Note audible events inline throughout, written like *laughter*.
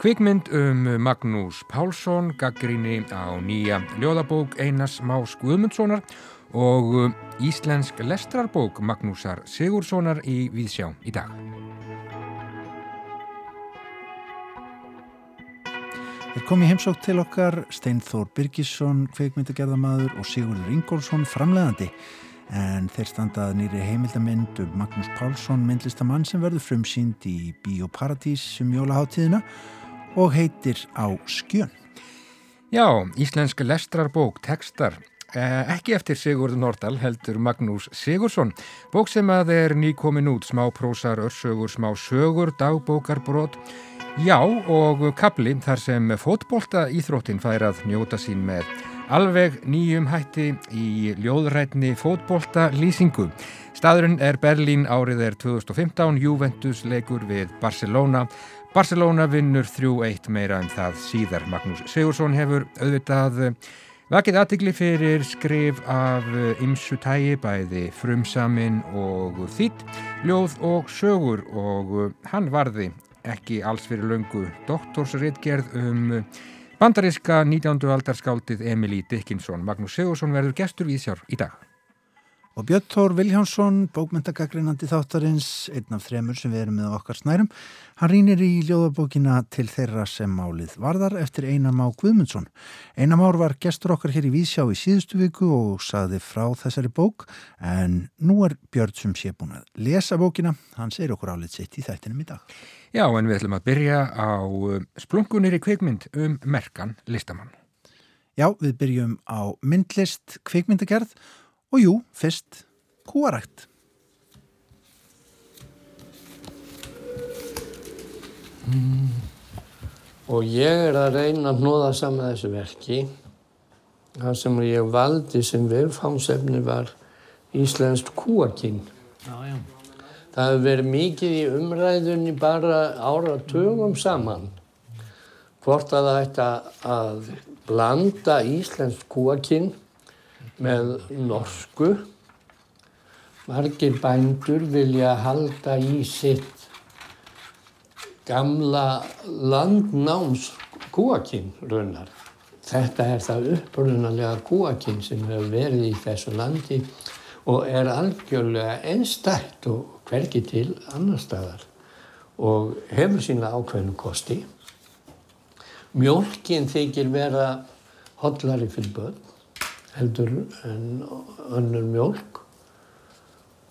Kvikmynd um Magnús Pálsson, gaggríni á nýja ljóðabók Einars Más Guðmundssonar og íslensk lestrarbók Magnúsar Sigurssonar í Víðsjá í dag. Þeir komi heimsókt til okkar Steinþór Birgisson, kveikmyndagerðamadur og Sigurður Ingólfsson, framlegandi. En þeir standað nýri heimildamind um Magnús Pálsson, myndlistamann sem verður frumsýnd í Bíóparadís um jólaháttíðina og heitir Á skjön. Já, íslensk lestrarbók, tekstar, eh, ekki eftir Sigurd Nordal heldur Magnús Sigursson, bók sem að er nýkomin út, smá prósar, örsögur, smá sögur, dagbókarbrót, já og kabli þar sem fótbolta íþróttin fær að njóta sín með alveg nýjum hætti í ljóðrætni fótbolta lýsingu. Staðurinn er Berlín, árið er 2015, Juventus leikur við Barcelona Barcelona vinnur 3-1 meira en það síðar. Magnús Sigursson hefur auðvitað eh, vakið aðtikli fyrir skrif af ymsu eh, tægi, bæði frumsamin og þýtt, ljóð og sögur og eh, hann varði ekki alls fyrir löngu doktorsritgerð um bandaríska 19. aldarskáldið Emilí Dickinson. Magnús Sigursson verður gestur við sjár í dag. Og Björn Tór Viljánsson, bókmyndagagreinandi þáttarins, einn af þremur sem við erum með okkar snærum, hann rínir í ljóðabókina til þeirra sem málið varðar eftir Einam á Guðmundsson. Einam ár var gestur okkar hér í Vísjá í síðustu viku og saði frá þessari bók, en nú er Björn sem sé búin að lesa bókina, hann segir okkur álið sitt í þættinum í dag. Já, en við ætlum að byrja á um, splungunir í kveikmynd um merkan listamann. Já, við byrjum á myndlist kveikmyndagerð Og jú, fyrst kúarækt. Mm. Og ég er að reyna að hnóða saman þessu verki. Það sem ég valdi sem viðfámsefni var Íslandst kúakinn. Það hefur verið mikið í umræðunni bara áratugum saman. Hvort að það ætti að blanda Íslandst kúakinn með norsku. Margir bændur vilja halda í sitt gamla landnáms kúakinn raunar. Þetta er það upprunnalega kúakinn sem hefur verið í þessu landi og er algjörlega einstætt og hverki til annar staðar og hefur sína ákveðinu kosti. Mjölkinn þykir vera hotlari fyrir börn heldur en önnur mjölk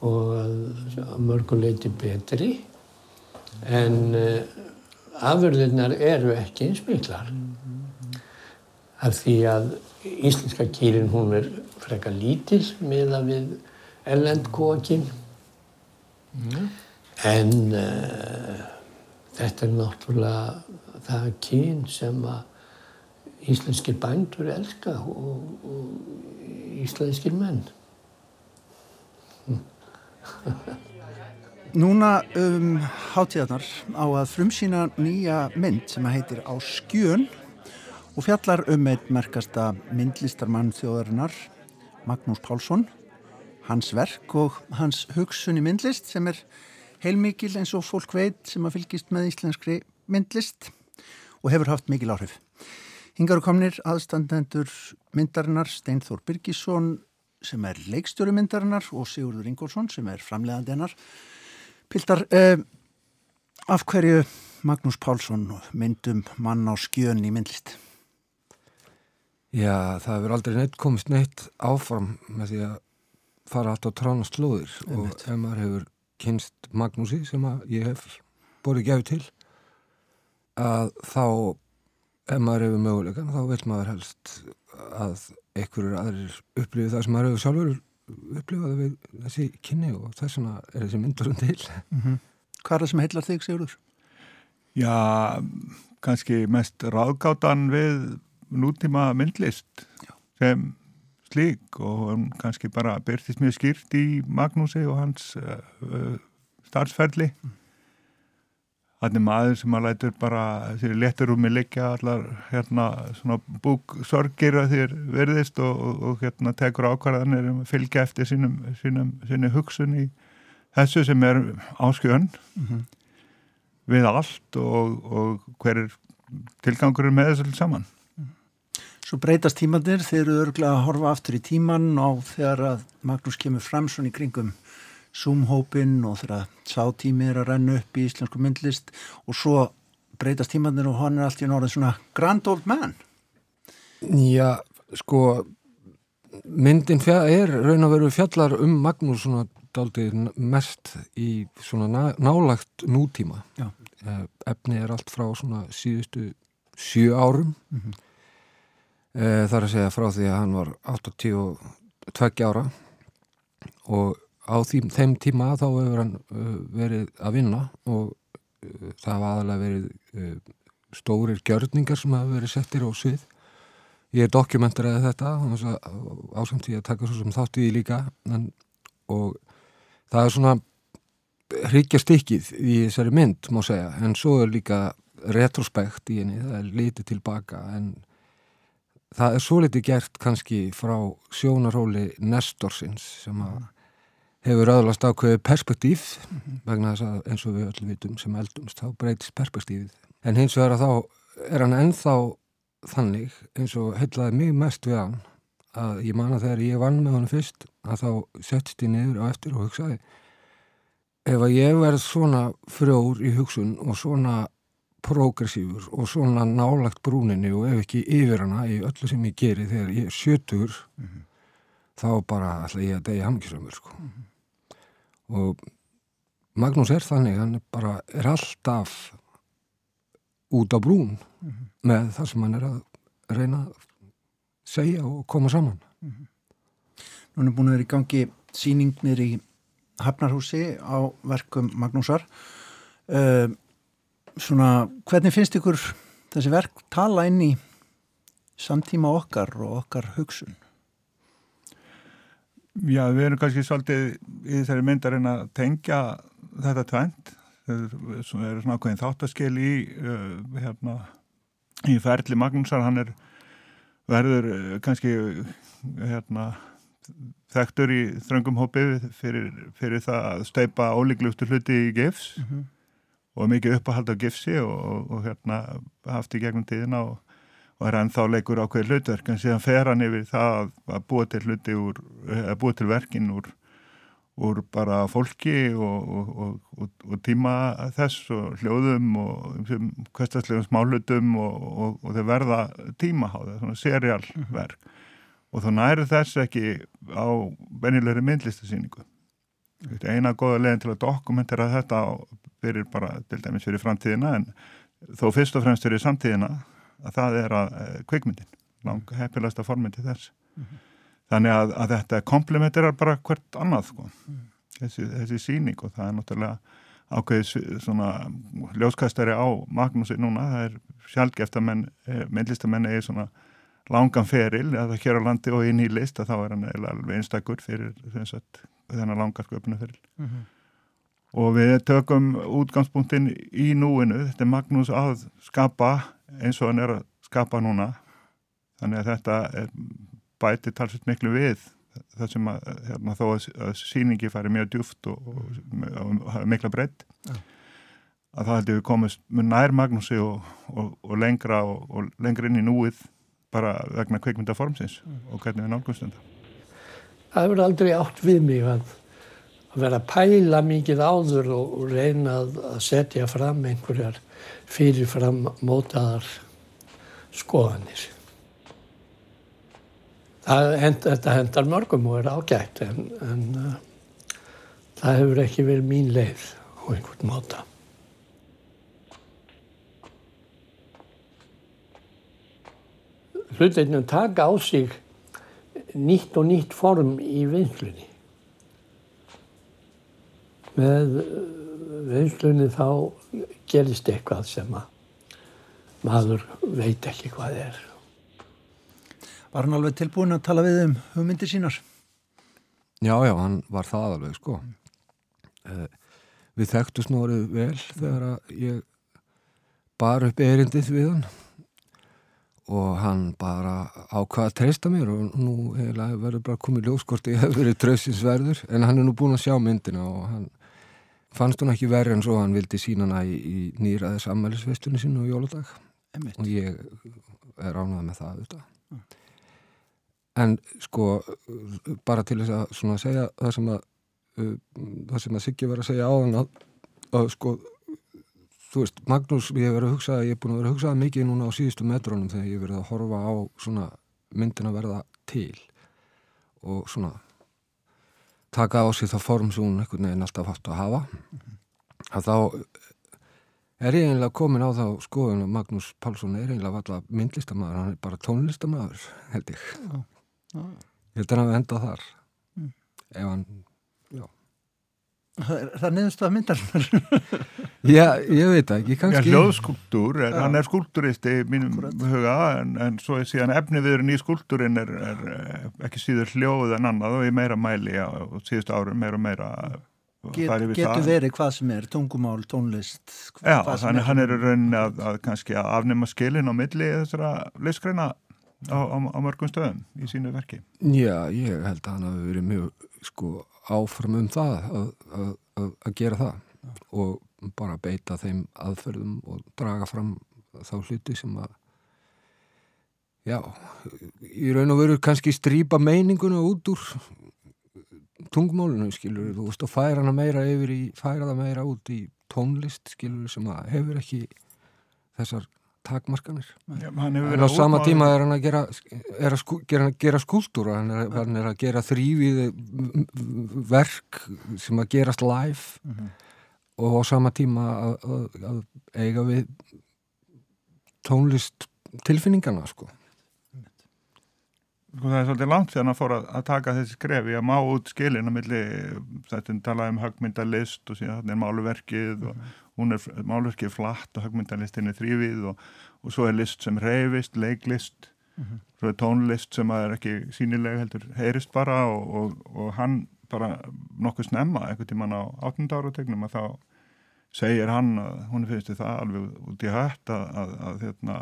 og að mörguleiti betri. En uh, afurðirnar eru ekki eins miklar af því að íslenska kýrin hún er frekar lítil meða við ellendkókin mm. en uh, þetta er náttúrulega það kyn sem að íslenskir bændur elska og, og íslenskir menn. *laughs* Núna um hátíðarnar á að frumsýna nýja mynd sem heitir Á skjön og fjallar um eitt merkasta myndlistarmann þjóðarinnar Magnús Pálsson hans verk og hans hugsun í myndlist sem er heilmikil eins og fólk veit sem að fylgist með íslenskri myndlist og hefur haft mikil áhrif. Hingaru komnir aðstandendur myndarinnar Steinþór Birgisson sem er leikstjóri myndarinnar og Sigurður Ingólfsson sem er framlegandi hennar. Piltar, eh, af hverju Magnús Pálsson myndum mann á skjön í myndlist? Já, það hefur aldrei neitt komist neitt áfram með því að fara allt á trána slóðir og ef maður hefur kynst Magnúsi sem ég hef borðið gefið til að þá ef maður hefur mögulegan þá vil maður helst að einhverjur aðrir upplifið það sem maður hefur sjálfur upplifað við þessi kynni og þess vegna er þessi myndur um til mm -hmm. Hvað er það sem heillar þig, Sigurður? Já, kannski mest ráðgáttan við nútíma myndlist Já. sem slík og kannski bara byrtist mjög skýrt í Magnúsi og hans uh, starfsferðli mm. Þannig maður sem að lætur bara því letur um mig leikja allar hérna svona búksorgir að þér verðist og, og, og hérna tekur ákvarðanir um að fylgja eftir sínum, sínum, sínum hugsun í þessu sem er áskjön. Mm -hmm. við allt og, og hver er tilgangurinn með þessu saman. Svo breytast tímanir, þeir eru örgulega að horfa aftur í tíman og þegar að Magnús kemur fram svona í kringum Zoom-hópin og þegar sátími er að renna upp í íslensku myndlist og svo breytast tímanir og hann er alltaf í norðin svona grand old man. Já, sko myndin er raun að veru fjallar um Magnús svona daldið mest í svona nálagt nútíma. Já. Eh, efni er allt frá svona síðustu sjö árum. Mm -hmm þar að segja frá því að hann var 82 ára og á því, þeim tíma þá hefur hann uh, verið að vinna og uh, það hafa aðalega verið uh, stórir gjörningar sem hafa verið settir á svið. Ég er dokumentaraðið þetta ásamt því að taka svo sem þátt í því líka en, og það er svona hryggja stikkið í þessari mynd má segja. En svo er líka retrospekt í henni, það er litið tilbaka en það er svo litið gert kannski frá sjónaróli Nestorsins sem að hefur öðlast ákveði perspektíf mm -hmm. vegna þess að eins og við öllum vitum sem eldumst þá breytist perspektífið en hins vegar að þá er hann ennþá þannig eins og heitlaði mig mest við hann að ég man að þegar ég vann með hann fyrst að þá settist ég niður á eftir og hugsaði ef að ég verð svona frjór í hugsun og svona progressífur og svona nálagt brúninni og ef ekki yfir hana í öllu sem ég geri þegar ég er sjötur mm -hmm. Þá bara ætla ég að degja hamkisramur sko. mm -hmm. og Magnús er þannig hann er bara er alltaf út á brún mm -hmm. með það sem hann er að reyna að segja og koma saman Nú er búin að vera í gangi síningnir í Hafnarhúsi á verkum Magnúsar uh, svona, hvernig finnst ykkur þessi verk tala inn í samtíma okkar og okkar hugsun? Já, við erum kannski svolítið í þessari myndarinn að tengja þetta tvent það er svona ákveðin þáttaskil í uh, hérna, í ferli Magnúsar, hann er verður uh, kannski hérna þekktur í þröngum hópið fyrir, fyrir það að steipa ólíklustu hluti í gifs mm -hmm og mikið uppahald á gifsi og, og, og hérna haft í gegnum tíðina og, og er ennþá leikur ákveði hlutverk en síðan fer hann yfir það að búa til hluti úr, að búa til verkin úr, úr bara fólki og tíma þess og hljóðum og hverstaslegum smálutum og þeir verða tímaháða, svona serialverk og þá næru þess ekki á benilegri myndlistasýningu eina goða leginn til að dokumentera þetta fyrir bara til dæmis fyrir framtíðina en þó fyrst og fremst fyrir samtíðina að það er að eh, kvikmyndin lang heppilasta formyndi þess mm -hmm. þannig að, að þetta komplementerar bara hvert annað sko. mm -hmm. þessi, þessi síning og það er náttúrulega ákveðis svona ljóskastari á Magnúsi núna, það er sjálfgeft að menn, eh, myndlistamenn er svona langan feril, eða hér á landi og inn í list að þá er hann alveg einstakur fyrir þennan langar sköpunarferil mm -hmm og við tökum útgangspunktin í núinu, þetta er Magnús að skapa eins og hann er að skapa núna þannig að þetta bæti talsveit miklu við það sem að, hérna, þó að, að síningi færi mjög djúft og, og, og, og mikla breytt ja. að það heldur við komast með nær Magnúsi og lengra og lengra inn í núið bara vegna kveikmyndaformsins mm. og hvernig við nálgumst þetta Það hefur aldrei átt við mig að vera að pæla mikið áður og, reyna að, setja fram einhverjar fyrirfram mótaðar skoðanir. Hend, þetta hendar mörgum og er ágætt en, en uh, það hefur ekki verið mín leið á einhvern móta. Hlutinum taka á sig nýtt og nýtt form í vinslunni með vinslunni þá gerist eitthvað sem að maður veit ekki hvað er. Var hann alveg tilbúin að tala við um hugmyndir sínar? Já, já, hann var það alveg, sko. Uh, við þekktu snorið vel þegar að ég bar upp erindið við hann og hann bara ákvaða að treysta mér og nú verður bara komið ljóskort ég hef verið tröðsinsverður en hann er nú búin að sjá myndina og hann fannst hún ekki verið en svo hann vildi sína hana í, í nýraðis ammælisveistunni sinu og jóladag Einmitt. og ég er ánað með það auðvitað. En sko, bara til þess að svona segja það sem að uh, það sem að Siggi var að segja áðan að, að sko þú veist, Magnús, ég hef verið að hugsa ég hef búin að vera að hugsa mikið núna á síðustu metrónum þegar ég hef verið að horfa á svona myndin að verða til og svona taka á sig það form sem hún einhvern veginn alltaf haft að hafa. Að þá er ég einlega komin á þá skoðun að Magnús Pálsson er einlega alltaf myndlistamæður, hann er bara tónlistamæður held ég. Já, já. ég held að hann enda þar ef hann Það er, er niðurstað myndarinnar. *laughs* já, ég veit ekki, Já, kannski hljóðskúltúr, er, Já. hann er skúltúristi í mínum Akkúrat. huga en, en svo er síðan efniviðurinn í skúltúrin er, er eh, ekki síður hljóð en annað og í meira mæli á síðustu árum meira og meira Get, getur það. verið hvað sem er, tungumál, tónlist. Já, þannig hann er í rauninni að, að kannski að afnema skilin á milli þessara listgreina á, á, á mörgum stöðum í sínu verki. Já, ég held að hann hafi verið mjög sko áfram um það að, að, að, að gera það. Og bara beita þeim aðferðum og draga fram þá hluti sem að já, í raun og veru kannski strýpa meininguna út úr tungmálinu, skilur þú veist, og færa hana meira yfir í, færa það meira út í tónlist, skilur sem að hefur ekki þessar takmarkanir. En á sama tíma er hann að gera, er að skú, gera, gera skúltúra, hann hann er að gera þrýfið verk sem að gerast live og á sama tíma að, að, að eiga við tónlist tilfinningana sko. Sko, það er svolítið langt þegar hann fór að, að taka þessi skrefi að má út skilin á milli, þetta er talað um högmyndalist og síðan þannig er máluverkið og hún er, máluverkið er flatt og högmyndalistin er þrýfið og, og svo er list sem reyfist, leiklist. Svo er tónlist sem er ekki sínilega heldur heyrist bara og, og, og hann bara nokkuð snemma einhvern tímann á 8. árategnum að þá segir hann að hún finnst það alveg út í hætt að, að, að, hérna,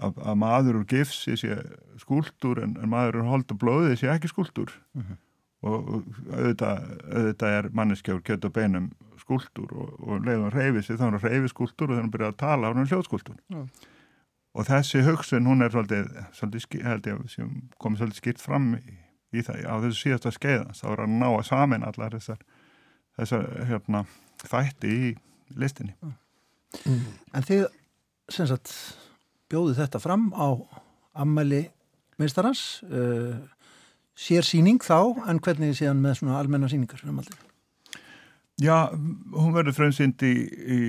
að, að maður úr gifsi sé skúltúr en, en maður úr hold og blóði sé ekki skúltúr og, og auðvitað, auðvitað er manneskjár kjött og beinum skúltúr og, og leiðum reyfi sig þá er hann reyfi skúltúr og þegar hann byrjar að tala er hann hljóðskúltúr Já. og þessi hugsun hún er svolítið, svolítið komið svolítið skýrt fram í, í það. Á þessu síðasta skeiðans þá er hann að ná að samin allar þessar þessar hérna, þætti í listinni. En þið, sem sagt, bjóðu þetta fram á ammæli meistarans, uh, sér síning þá, en hvernig síðan með svona almenna síningar um aldrei? Já, hún verður frumsynd í, í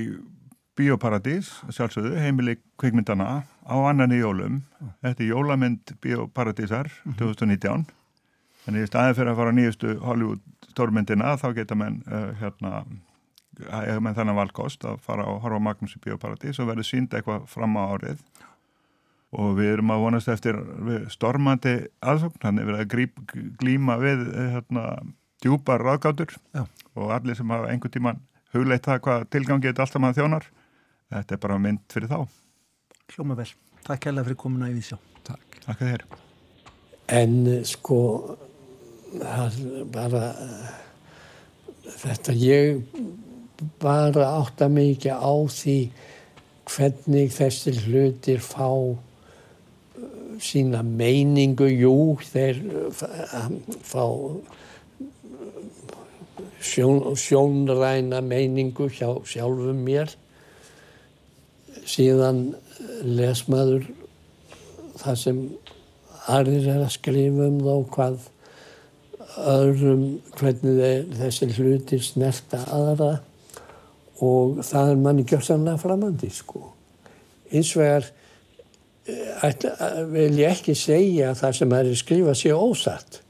Bíóparadís, sjálfsögðu, heimili kvikmyndana á annan í jólum. Þetta er jólamynd Bíóparadísar 2019. Þannig í staðin fyrir að fara á nýjustu Hollywood stórmyndina þá geta menn uh, hérna að menn þannig valkost að fara og horfa Magnús í Bíóparadís og verður sínd eitthvað fram á árið og við erum að vonast eftir við stormandi aðsókn, þannig við erum að gríp, glíma við eh, hérna, djúpar ráðgátur Já. og allir sem hafa einhvern tíman hugleitt það hvað tilgangi þetta alltaf maður þjónar þetta er bara mynd fyrir þá Hljóma vel. Takk kærlega fyrir komuna í Vísjá. Takk. Takk að þér En eh, sko, það er bara þetta ég bara átta ekki á því hvernig þessir hlutir fá sína meiningu, jú, þeir eh, fá sjón, sjónræna meiningu hjá sjálfum mér. Síðan les maður það sem aðrir er að skrifa um þá hvað öðrum hvernig þeir, þessi hluti snerta aðra og það er manni gjörsamlega framandi sko. Eins eh, ætla, eh, vil ég ekki segja að það sem er skrifa sé ósatt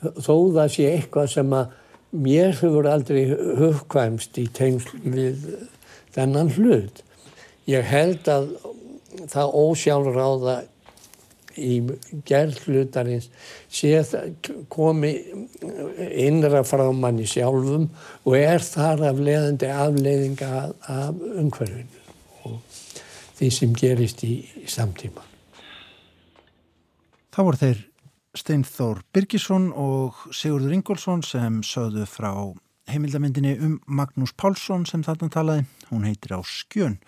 þó það sé eitthvað sem að mér hefur aldrei hugkvæmst í tengsl við þennan hlut. Ég held að það ósjálfráða í gerð hlutarins sé það komi innra frá manni sjálfum og er þar af leðandi afleiðinga af, umhverfinu því sem gerist í, í samtíma. Þá voru þeir Steinþór Birgisson og Sigurður Ingólfsson sem sögðu frá heimildamindinni um Magnús Pálsson sem þarna talaði. Hún heitir á Skjön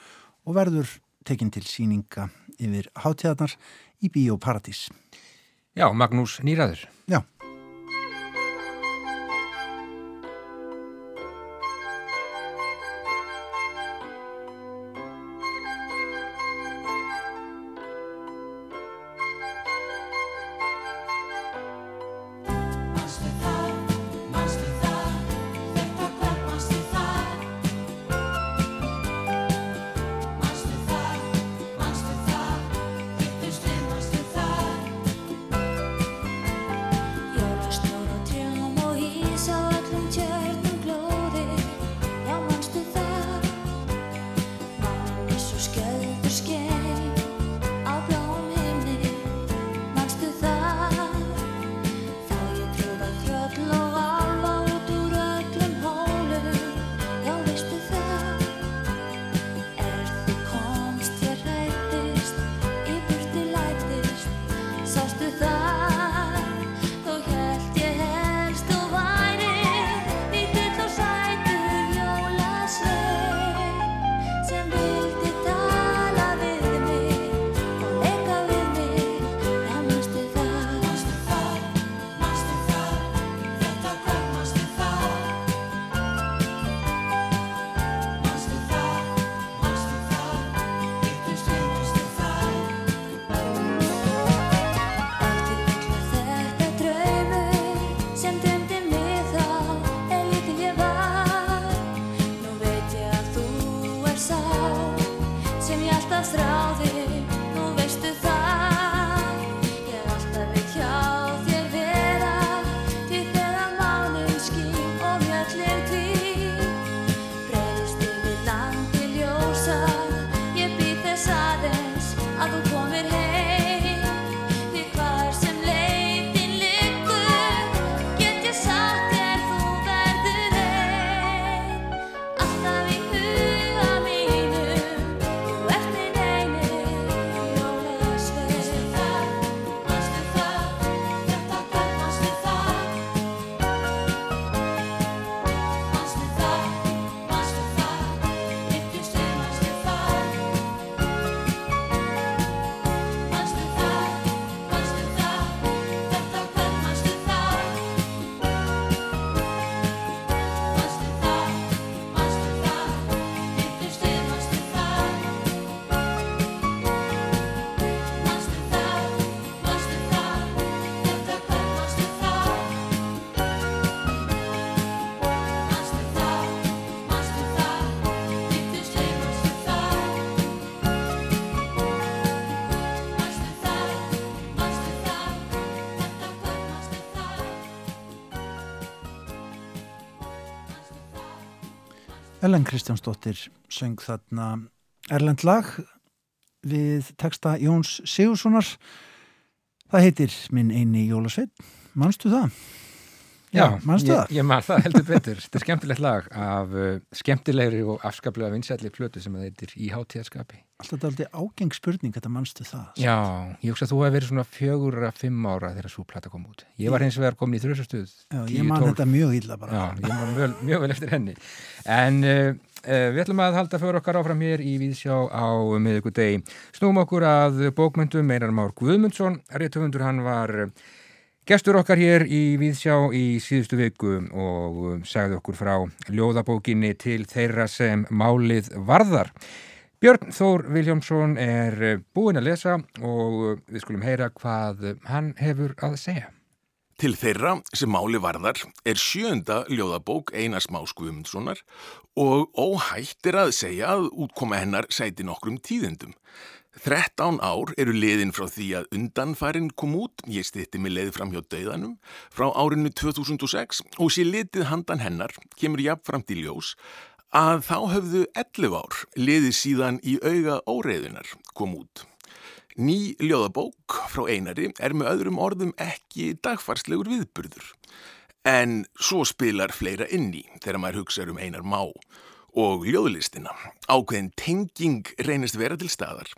og verður tekinn til síninga yfir hátíðarnar í Bíóparadís. Já, Magnús Nýraður. Já. Ellen Kristjánsdóttir söng þarna Erlend lag við texta Jóns Sigurssonar. Það heitir Minn eini Jólasveit. Manstu það? Já, manstu ég, það? ég man það heldur betur. Þetta er skemmtilegt lag af uh, skemmtilegri og afskaplega vinsætli plötu sem það heitir í hátíðaskapi. Alltaf þetta er aldrei ágeng spurning, þetta manstu það? Já, ég hugsa að þú hefði verið svona fjögur að fimm ára þegar svo plata kom út. Ég var hins vegar komin í þrjusastuð. Já, ég man þetta mjög illa bara. Já, ég man mjög, mjög vel eftir henni. En uh, uh, við ætlum að halda fyrir okkar áfram hér í Víðsjá á miðugudegi. Snúum okkur að bókmyndum Einar Már Guðmundsson. Réttufundur hann var gestur okkar hér í Víðsjá í síðustu viku og uh, sagði okkur frá ljóðabókinni til þeirra sem málið varðar. Björn Þór Viljámsson er uh, búinn að lesa og uh, við skulum heyra hvað hann hefur að segja. Til þeirra sem máli varðar er sjönda ljóðabók Einars Más Guðmundssonar og óhætt er að segja að útkoma hennar sæti nokkrum tíðendum. 13 ár eru liðin frá því að undanfærin kom út, ég stýtti mig leið fram hjá dauðanum, frá árinu 2006 og sé litið handan hennar, kemur jafnframt í ljós, að þá höfðu 11 ár liðið síðan í auga óreiðunar kom út. Ný ljóðabók frá einari er með öðrum orðum ekki dagfarslegur viðburður. En svo spilar fleira inni þegar maður hugsa um einar má og ljóðlistina. Ákveðin tenging reynist vera til staðar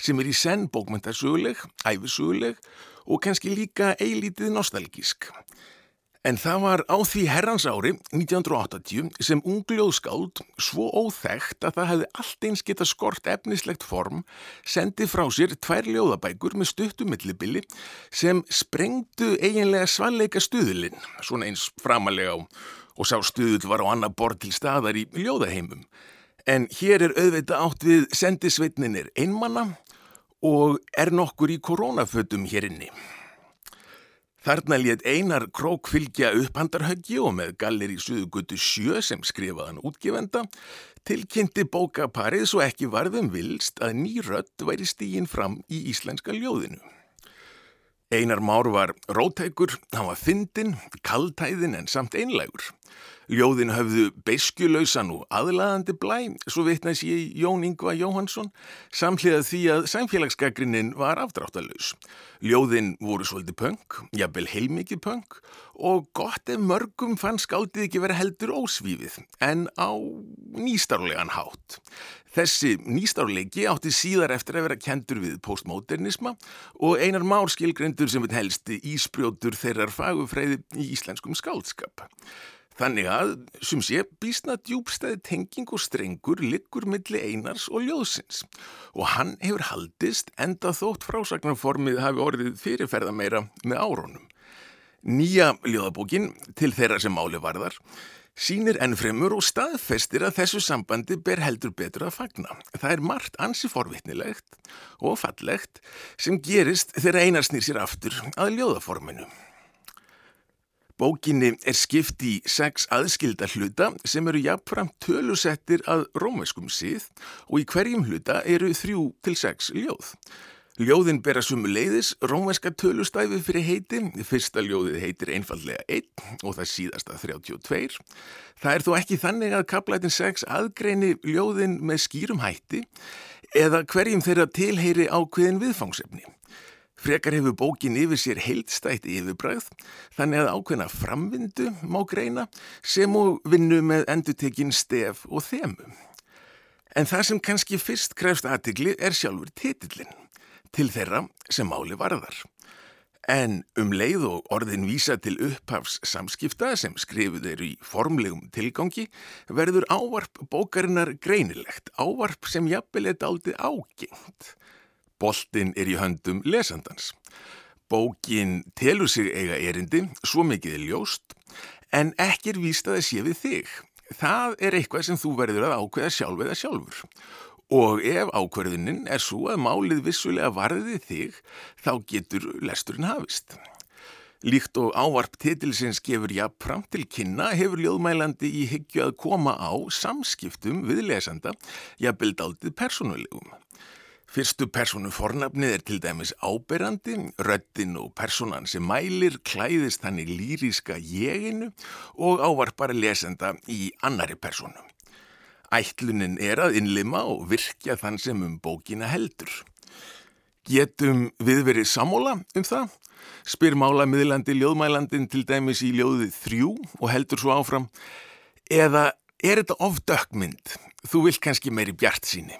sem er í senn bókmyndasöguleg, æfisöguleg og kannski líka eilítið nostalgísk. En það var á því herrans ári 1980 sem ungljóðskáld svo óþægt að það hefði allt eins geta skort efnislegt form sendi frá sér tvær ljóðabækur með stuttumillibili sem sprengdu eiginlega svalleika stuðulinn, svona eins framalega á og sá stuðul var á annar borð til staðar í ljóðaheimum. En hér er auðvita átt við sendisveitninir einmanna og er nokkur í koronafötum hér inni. Þarna létt einar krók fylgja upphandarhöggi og með gallir í suðugötu sjö sem skrifaðan útgefenda tilkynnti bókaparið svo ekki varðum vilst að ný rött væri stígin fram í íslenska ljóðinu. Einar Már var rótækur, hann var fyndin, kaltæðin en samt einlægur. Ljóðin höfðu beiskjulausan og aðlaðandi blæ, svo vitnæs ég Jón Ingva Jóhansson, samhliðað því að sænfélagsgagrinnin var afdráttalus. Ljóðin voru svolítið punk, jafnvel heilmikið punk og gott ef mörgum fann skáldið ekki vera heldur ósvífið, en á nýstarlegan hátt. Þessi nýstárleiki átti síðar eftir að vera kendur við postmodernisma og einar már skilgrendur sem helsti ísbrjótur þeirrar fagufræði í íslenskum skáldskap. Þannig að, sem sé, bísna djúbstæði tenging og strengur liggur milli einars og ljóðsins og hann hefur haldist enda þótt frásagnarformið hafi orðið fyrirferða meira með árónum. Nýja ljóðabókin til þeirra sem máli varðar sínir ennfremur og staðfestir að þessu sambandi ber heldur betur að fagna. Það er margt ansi forvitnilegt og fallegt sem gerist þegar einar snýr sér aftur að ljóðaforminu. Bókinni er skipt í sex aðskilda hluta sem eru jafnframt tölusettir að rómeskum síð og í hverjum hluta eru þrjú til sex ljóð. Ljóðin bera sumu leiðis, rómveska tölustæfi fyrir heiti, fyrsta ljóðið heitir einfallega 1 og það síðasta 32. Það er þó ekki þannig að kaplætin 6 aðgreini ljóðin með skýrum hætti eða hverjum þeirra tilheyri ákveðin viðfangsefni. Frekar hefur bókin yfir sér heildstætt yfirbræð þannig að ákveðna framvindu má greina sem og vinnu með endutekinn stef og þemu. En það sem kannski fyrst krefst aðtikli er sjálfur titillin til þeirra sem máli varðar. En um leið og orðin vísa til upphafs samskipta sem skrifuð eru í formlegum tilgangi verður ávarp bókarinnar greinilegt, ávarp sem jafnvel er daldið ágengt. Boltin er í höndum lesandans. Bókin telur sig eiga erindi, svo mikið er ljóst, en ekki er víst að það sé við þig. Það er eitthvað sem þú verður að ákveða sjálf eða sjálfur. Og ef ákverðinin er svo að málið vissulega varðið þig, þá getur lesturinn hafist. Líkt og ávarp titilsins gefur jafn fram til kynna hefur ljóðmælandi í hyggju að koma á samskiptum við lesanda, jafnvel daldið persónulegum. Fyrstu personu fornafnið er til dæmis áberandi, röttin og personan sem mælir klæðist hann í lýríska jeginu og ávarpar lesenda í annari personu. Ætlunin er að innlima og virkja þann sem um bókina heldur. Getum við verið samóla um það? Spyr mála miðlandi ljóðmælandin til dæmis í ljóðið þrjú og heldur svo áfram. Eða er þetta ofdökmynd? Þú vilt kannski meiri bjart síni.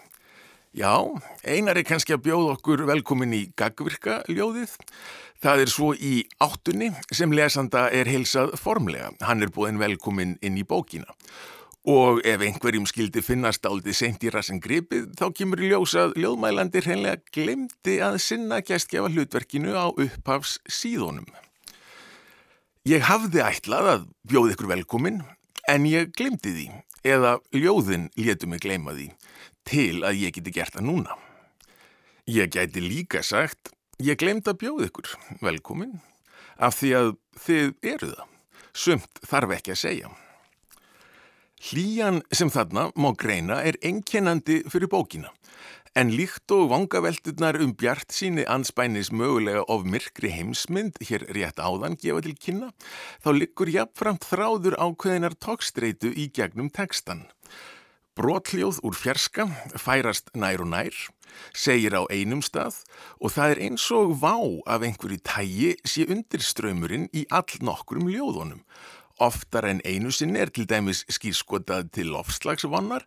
Já, einar er kannski að bjóða okkur velkomin í gagvirka ljóðið. Það er svo í áttunni sem lesanda er heilsað formlega. Hann er búin velkomin inn í bókina. Og ef einhverjum skildi finnast áldi seint í rassin gripið, þá kemur ljósað ljóðmælandi hreinlega glemdi að sinna gæstgefa hlutverkinu á upphafs síðunum. Ég hafði ætlað að bjóða ykkur velkomin, en ég glemdi því, eða ljóðin létu mig gleyma því til að ég geti gert það núna. Ég gæti líka sagt, ég glemt að bjóða ykkur, velkomin, af því að þið eru það. Sumt þarf ekki að segja. Hlíjan sem þarna má greina er einkennandi fyrir bókina, en líkt og vangavelturnar um bjart síni anspænis mögulega of myrkri heimsmynd hér rétt áðan gefa til kynna, þá liggur jafnframt þráður ákveðinar tókstreitu í gegnum tekstan. Brotljóð úr fjerska færast nær og nær, segir á einum stað og það er eins og vá af einhverju tægi sé undir ströymurinn í all nokkrum ljóðunum. Oftar en einu sinn er til dæmis skýrskotað til lofslagsvannar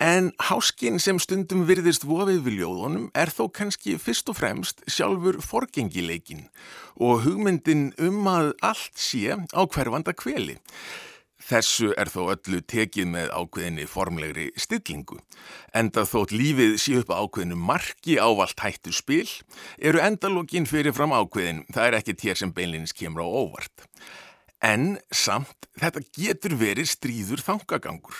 En háskin sem stundum virðist vofið við ljóðunum er þó kannski fyrst og fremst sjálfur forgengileikin og hugmyndin um að allt sé á hverfanda kveli. Þessu er þó öllu tekið með ákveðinni formlegri stillingu. Enda þótt lífið sé upp ákveðinu marki ávalt hættu spil, eru endalógin fyrir fram ákveðin, það er ekki tér sem beinleins kemur á óvart. En samt, þetta getur verið stríður þangagangur.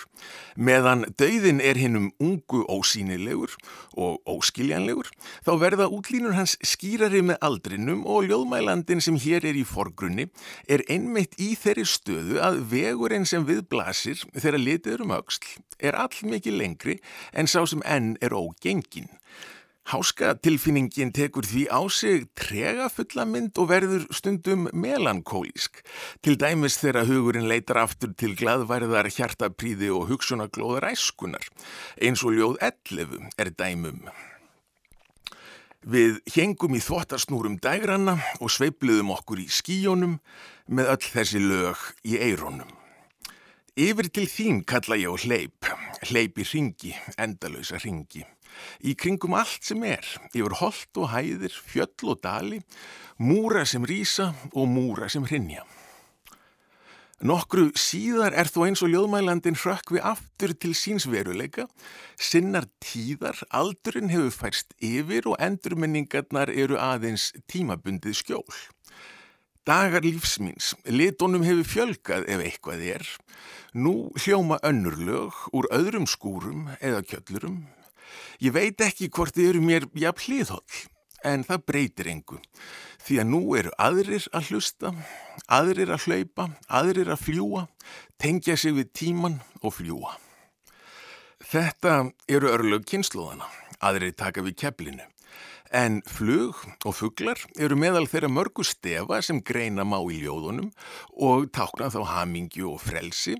Meðan dauðin er hinnum ungu ósýnilegur og óskiljanlegur, þá verða útlínur hans skýrari með aldrinum og ljóðmælandin sem hér er í forgrunni er einmitt í þeirri stöðu að vegurinn sem við blasir þegar litiður um auksl er all mikið lengri en sá sem enn er ógengin. Háska tilfinningin tekur því á sig trega fulla mynd og verður stundum melankólísk. Til dæmis þegar hugurinn leitar aftur til gladværðar hjartapríði og hugsunaglóðar æskunar. Eins og ljóð 11 er dæmum. Við hengum í þvottasnúrum dægranna og sveipluðum okkur í skíjónum með öll þessi lög í eironum. Yfir til þín kalla ég á hleyp, hleyp í ringi, endalösa ringi í kringum allt sem er, yfir holt og hæðir, fjöll og dali, múra sem rýsa og múra sem hrinja. Nokkru síðar er þó eins og ljóðmælandin hrökkvi aftur til síns veruleika, sinnar tíðar, aldurinn hefur færst yfir og endurmenningarnar eru aðeins tímabundið skjól. Dagar lífsmins, litónum hefur fjölgað ef eitthvað er, nú hljóma önnurlög úr öðrum skúrum eða kjöllurum, Ég veit ekki hvort þið eru mér jafn hlýðhóll, en það breytir engu. Því að nú eru aðrir að hlusta, aðrir að hlaupa, aðrir að fljúa, tengja sig við tíman og fljúa. Þetta eru örlög kynnslóðana, aðrir taka við keflinu. En flug og fuglar eru meðal þeirra mörgu stefa sem greina má í ljóðunum og tákna þá hamingju og frelsi.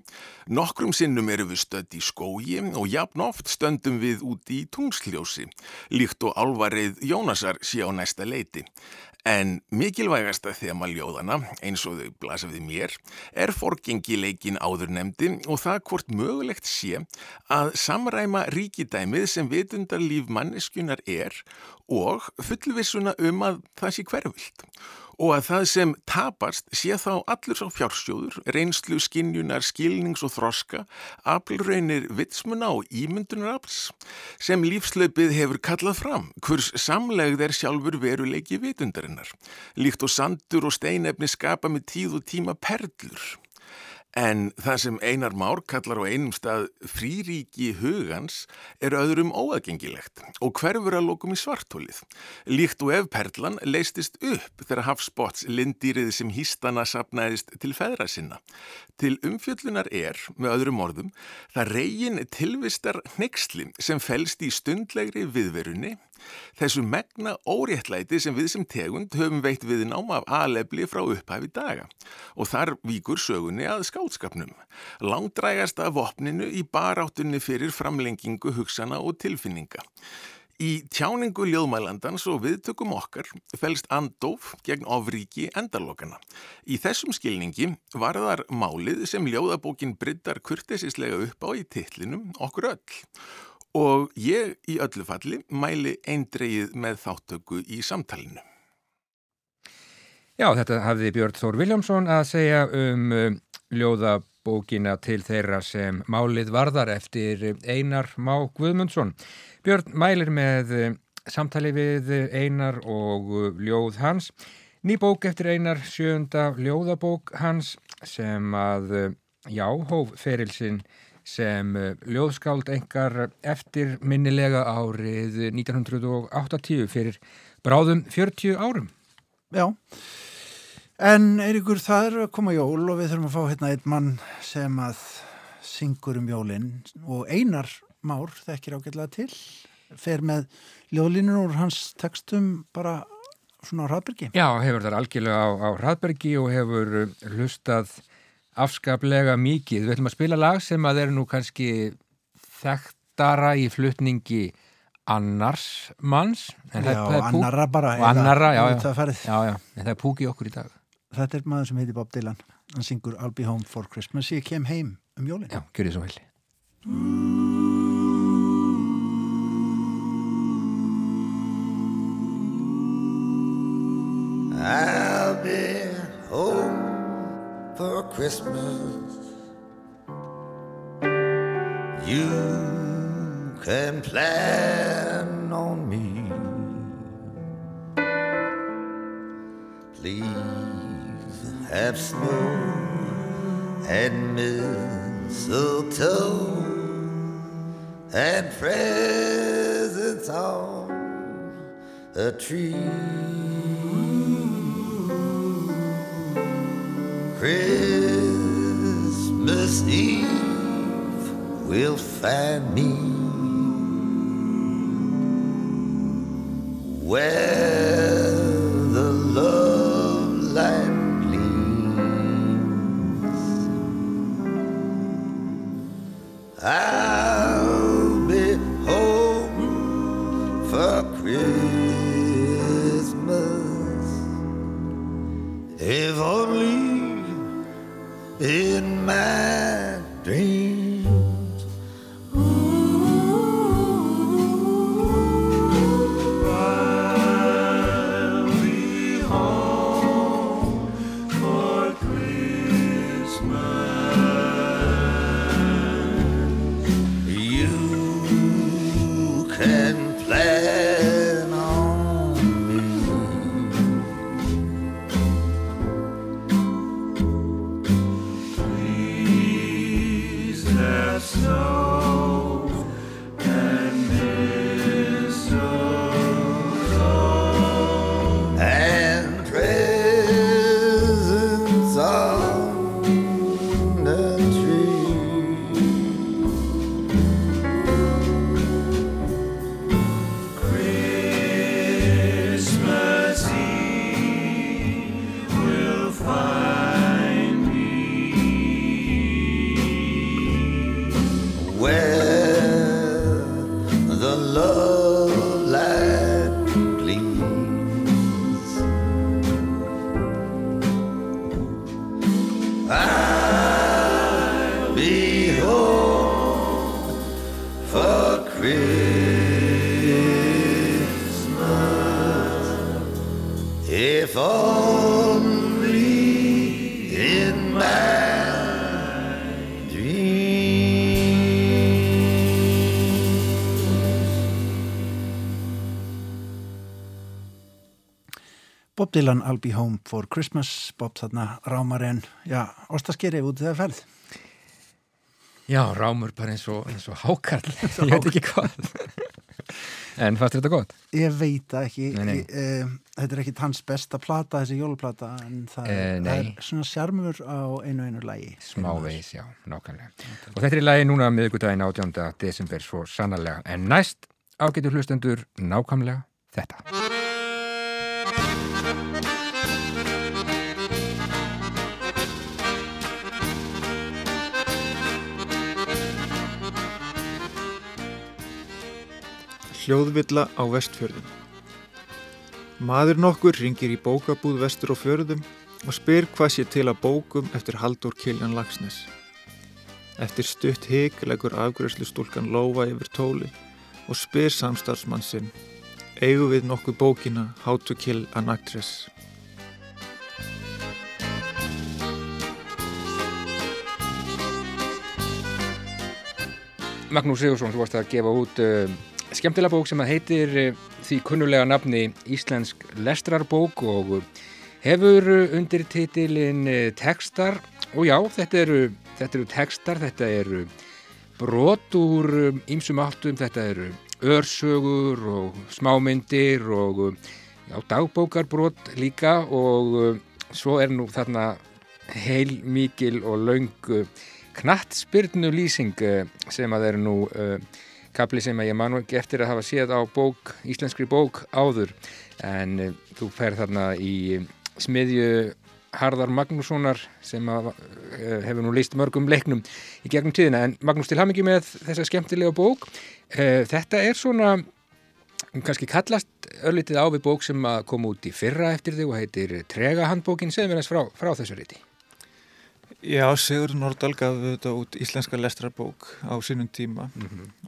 Nokkrum sinnum eru við stödd í skógi og jafn oft stöndum við úti í tungsljósi, líkt og álvarið Jónasar sé á næsta leiti. En mikilvægasta þema ljóðana, eins og þau blasa við mér, er forgengileikin áður nefndi og það hvort mögulegt sé að samræma ríkidæmið sem vitundar líf manneskunar er og fullvissuna um að það sé hverfilt og að það sem tapast sé þá allur sá fjársjóður, reynslu, skinnjunar, skilnings og þroska, aflraunir vitsmuna og ímyndunarafls sem lífslaupið hefur kallað fram, hvers samlegð er sjálfur veruleiki vitundarinnar, líkt og sandur og steinefni skapa með tíð og tíma perlur. En það sem Einar Már kallar á einum stað fríríki hugans er öðrum óaðgengilegt og hverfur að lókum í svartólið. Líkt og ef perlan leistist upp þegar hafsbóts lindýrið sem hýstana sapnaðist til feðra sinna. Til umfjöllunar er, með öðrum orðum, það reygin tilvistar nexli sem fælst í stundlegri viðverunni Þessu megna óréttlæti sem við sem tegund höfum veitt við náma af aðlefli frá upphæfi daga og þar víkur sögunni að skátskapnum. Langdrægast af vopninu í baráttunni fyrir framlengingu hugsana og tilfinninga. Í tjáningu ljóðmælandans og viðtökum okkar fælst andof gegn ofríki endalokana. Í þessum skilningi var þar málið sem ljóðabókin bryttar kurtesislega upp á í titlinum okkur öll og ég í öllu falli mæli eindreið með þáttöku í samtalinu. Já, þetta hafði Björn Þór Viljámsson að segja um um ljóðabókina til þeirra sem málið varðar eftir Einar Má Guðmundsson. Björn mælir með um, samtali við Einar og um, ljóð hans. Ný bók eftir Einar, sjönda ljóðabók hans sem að, já, hóf ferilsinn sem eh, ljóðskáld engar eftir minnilega árið 1980 fyrir bráðum 40 árum. Já, en Eirikur það er að koma jól og við þurfum að fá hérna einn mann sem að syngur um jólinn og einar már þekkir ágætlega til, fer með ljóðlínur úr hans textum bara svona á Hraðbergi. Já, hefur þar algjörlega á, á Hraðbergi og hefur eh, hlustað afskaplega mikið. Við ætlum að spila lag sem að er nú kannski þekktara í flutningi annars manns. En já, og annara bara. Og annara, já, já, já, en það er púki okkur í dag. Þetta er maður sem heitir Bob Dylan. Hann syngur I'll be home for Christmas. Ég kem heim um jólinu. Já, gjör því svo heilli. Ah for Christmas. You can plan on me. Please have snow and mistletoe and presents on a tree. Christmas Eve will find me. Where Bob Dylan, I'll be home for Christmas Bob þarna rámar en já, ostaskerið út þegar ferð Já, rámur bara eins og, eins og hákarl, *laughs* ég veit ekki hvað. *laughs* en fannst þetta gott? Ég veit það ekki Nei, nei. Ég, eh, Þetta er ekki hans besta plata, þessi jóluplata en það, nei. það er svona sjarmur á einu einu lægi Smávegis, já, nákvæmlega. Og þetta er í lagi núna miðgudaginn 18. desember svo sannarlega. En næst ágætu hlustendur nákvæmlega þetta. Hljóðvilla á vestfjörðum. Maður nokkur ringir í bókabúð vestur á fjörðum og spyr hvað sé til að bókum eftir Haldur Kiljan Lagsnes. Eftir stutt hig leggur afgræslu stúlkan Lófa yfir tóli og spyr samstarfsmann sinn eigum við nokkuð bókina How to Kill an Actress. Magnús Sigursson, þú varst að gefa út uh, skemmtilega bók sem að heitir uh, því kunnulega nafni Íslensk lestrarbók og uh, hefur undir titilin uh, textar. Og já, þetta eru, þetta eru textar, þetta eru brot úr ímsum áttum, þetta eru örsögur og smámyndir og já, dagbókarbrot líka. Og svo er nú þarna heil mikil og laung knattspyrnu lýsing uh, sem að er nú uh, kapli sem ég manu ekki eftir að hafa séð á bók, íslenskri bók áður. En uh, þú fer þarna í smiðju Harðar Magnússonar sem að, uh, hefur nú líst mörgum leiknum í gegnum tíðina. En Magnús til hamingi með þessa skemmtilega bók. Uh, þetta er svona kannski kallast örlítið á við bók sem að koma út í fyrra eftir þig og heitir Trega handbókin, segðum við þess frá, frá þessu riti Já, Sigur Nordal gaf þetta út íslenska lestrarbók á sínum tíma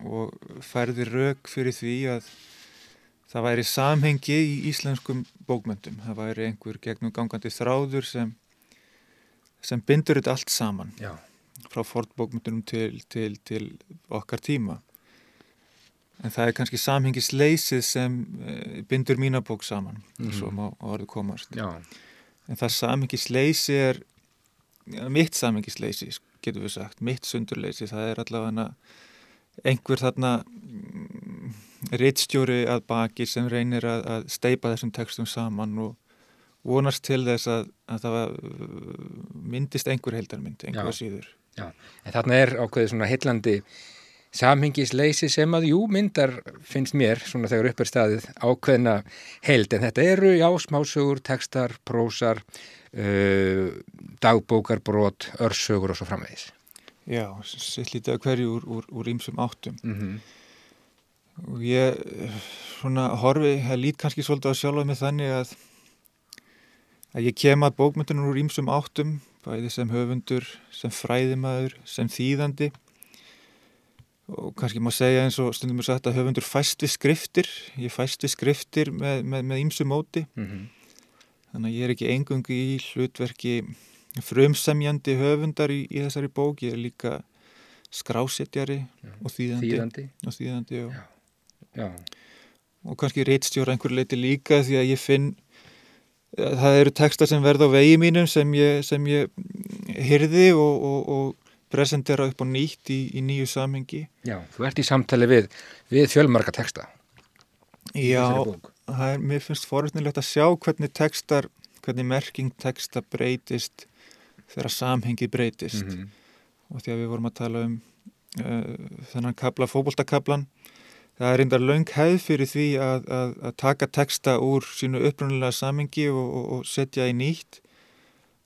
og færði rauk fyrir því að það væri samhengi í íslenskum bókmyndum. Það væri einhver gegnum gangandi þráður sem, sem bindur þetta allt saman. Já. Frá fortbókmyndunum til, til, til okkar tíma. En það er kannski samhengisleysið sem uh, bindur mína bók saman, mm -hmm. svo má orðu komast. Já. En það samhengisleysi er, mitt samhengisleysi, getur við sagt, mitt sundurleysi, það er allavega einhver þarna mm, rittstjóri að baki sem reynir að, að steipa þessum tekstum saman og vonast til þess að, að það myndist einhver heildarmynd, einhver Já. síður. Já, en þarna er ákveðið svona heillandi samhengisleysi sem að jú myndar finnst mér svona þegar upp er staðið ákveðna heild en þetta eru já smásögur, tekstar, prósar, uh, dagbókarbrót, örsögur og svo framvegis. Já, sitt lítið að hverju úr, úr, úr ímsum áttum. Mm -hmm. Og ég svona horfi, það lít kannski svolítið á sjálfa mig þannig að að ég kem að bókmyndunum úr ímsum áttum, bæði sem höfundur, sem fræðimaður, sem þýðandi og kannski má segja eins og stundum er sagt að höfundur fæsti skriftir, ég fæsti skriftir með, með, með ímsu móti Mm -hmm. Þannig að ég er ekki engungi í hlutverki frumsemjandi höfundar í, í þessari bók, ég er líka skrásetjari og þýðandi, Þýðandi. og þýðandi og, Já, og kannski reitstjóra einhver leiti líka því að ég finn að það eru textar sem verða á vegi mínum sem ég, sem ég hyrði og, og, og presentera upp á nýtt í, í nýju samhengi. Já, þú ert í samtali við, við fjölmarga teksta. í Já, er, mér finnst forutnilegt að sjá hvernig textar, hvernig merking texta breytist þegar samhengi breytist Mhm. og því að við vorum að tala um uh, þennan kabla, fótboltakablan það er reyndar löng hefð fyrir því að, að, að taka texta úr sínu upprunalega samhengi og, og, og setja í nýtt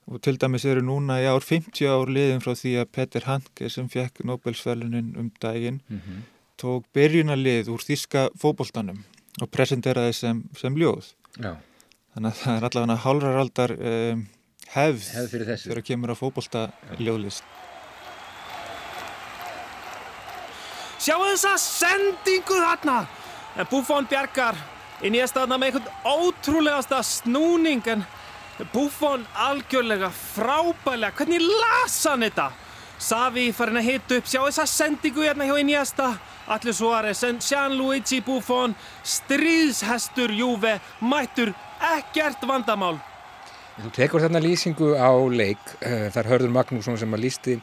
og til dæmis eru núna í ár 50 ár liðin frá því að Peter Handke sem fekk Nobelsverlunin um daginn Mhm. tók byrjunarlið úr þíska fótboltanum og presenteraði sem, sem ljóð. Já, þannig að það er allavega hálfrar aldar um, hefð hefð fyrir þessu. þegar kemur að fótbolta ljóðlist. Sjáu þessa sendingu þarna! En Buffon bjargar inn í að staðna með einhvern ótrúlegasta snúning en Buffon algjörlega frábælega hvernig las hann þetta Savi farin að hita upp. Sjáu þessa sendingu hérna hjá Iniesta. Allir Suárez en Gianluigi Buffon stríðshestur Júve mættur. Ekkert vandamál. Þú tekur þarna lýsingu á leik, uh, þar hörður Magnússon sem að lýsti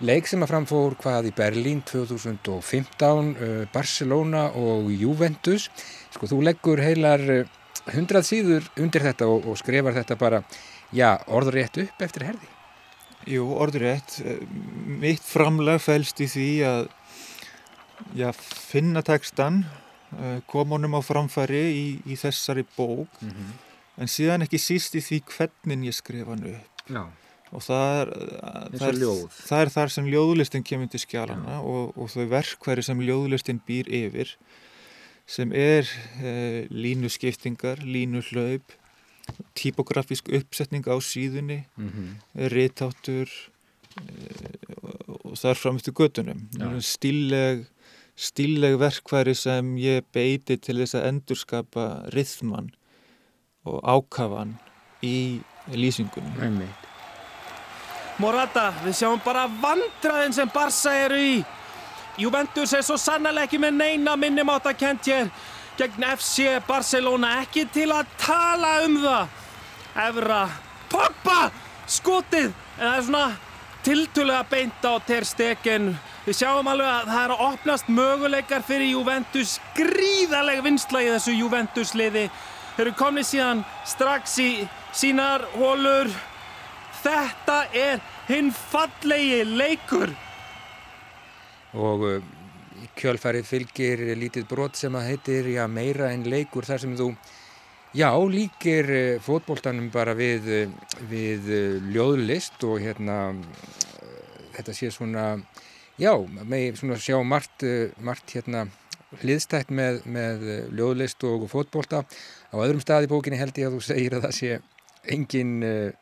leik sem að framfór hvað í Berlín 2015, uh, Barcelona og Juventus. Sko þú leggur heilar uh, hundrað síður undir þetta og, og skrifar þetta bara, já, orðrétt upp eftir herði. Jú, orðurétt. Mitt framlag fælst í því að já, finna textan, eh, koma honum á framfæri í, í þessari bók, en síðan ekki síst í því hvernig ég skrifa hann upp. Já. Og það er, það er, það er þar sem ljóðlistin kemur til skjálana og, og þau verkværi sem ljóðlistin býr yfir, sem er eh, línuskiptingar, línuhlaup, típografísk uppsetning á síðunni, Mm -hmm. ritáttur og þar fram eftir göttunum Já. stíleg stíleg verkværi sem ég beiti til þess að endurskapa rithman og ákafan í lýsingunum Einmitt. Morata, við sjáum bara vandraðin sem Barca eru í. Juventus er svo sannlega ekki með neina minnimáta kent hér gegn FC Barcelona, ekki til að tala um það. Evra, Pogba, skotið, en það er svona tiltulega beint á Ter Stegen. Við sjáum alveg að það er að opnast möguleikar fyrir Juventus, gríðaleg vinsla í þessu Juventus liði. Þeir eru komni síðan strax í sínar hólur. Þetta er hinn fallegi leikur. Og í kjölfarið fylgir lítið brot sem að heitir, já, meira en leikur þar sem þú, já, líkir uh, fótboltanum bara við, uh, við uh, ljóðlist og hérna, þetta sé svona, já, með svona sjá margt, margt hérna, hliðstætt með, með ljóðlist og fótbolta. Á öðrum stað í bókinni held ég að þú segir að það sé engin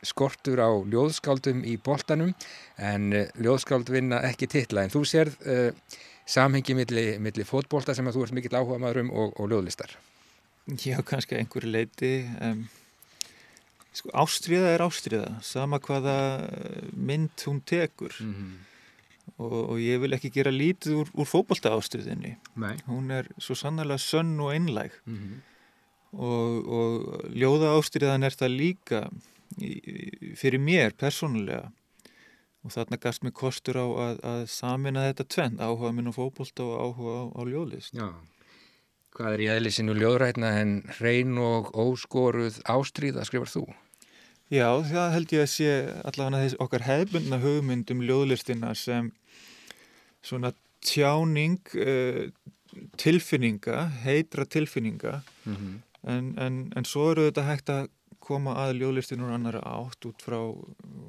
skortur á ljóðskáldum í boltanum en ljóðskáld vinna ekki titla en þú sérð uh, samhengi milli, milli fótbolta sem að þú ert mikill áhuga maður um og, og ljóðlistar. Já, kannski einhverju leiti. Um, sko, ástriða er ástriða, sama hvaða mynd hún tekur. Mm -hmm. og, og ég vil ekki gera lítið úr, úr fókbalta ástriðinni. Nei. Hún er svo sannlega sönn og einlæg. Mm -hmm. og, og ljóða ástriðan er það líka fyrir mér persónulega og þarna gafst mér kostur á að, að samina þetta tvenn, áhuga minn á fókbalta og áhuga á, á ljóðlist. Já. Hvað er í aðlisinu ljóðrætna en hrein og óskoruð ástríða skrifar þú? Já, það held ég að sé allavega þess okkar hefbundna hugmyndum ljóðlistina sem svona tjáning uh, tilfinninga, heitra tilfinninga Mm -hmm. en, en, en svo eru þetta hægt að koma að ljóðlistin úr annara átt út frá,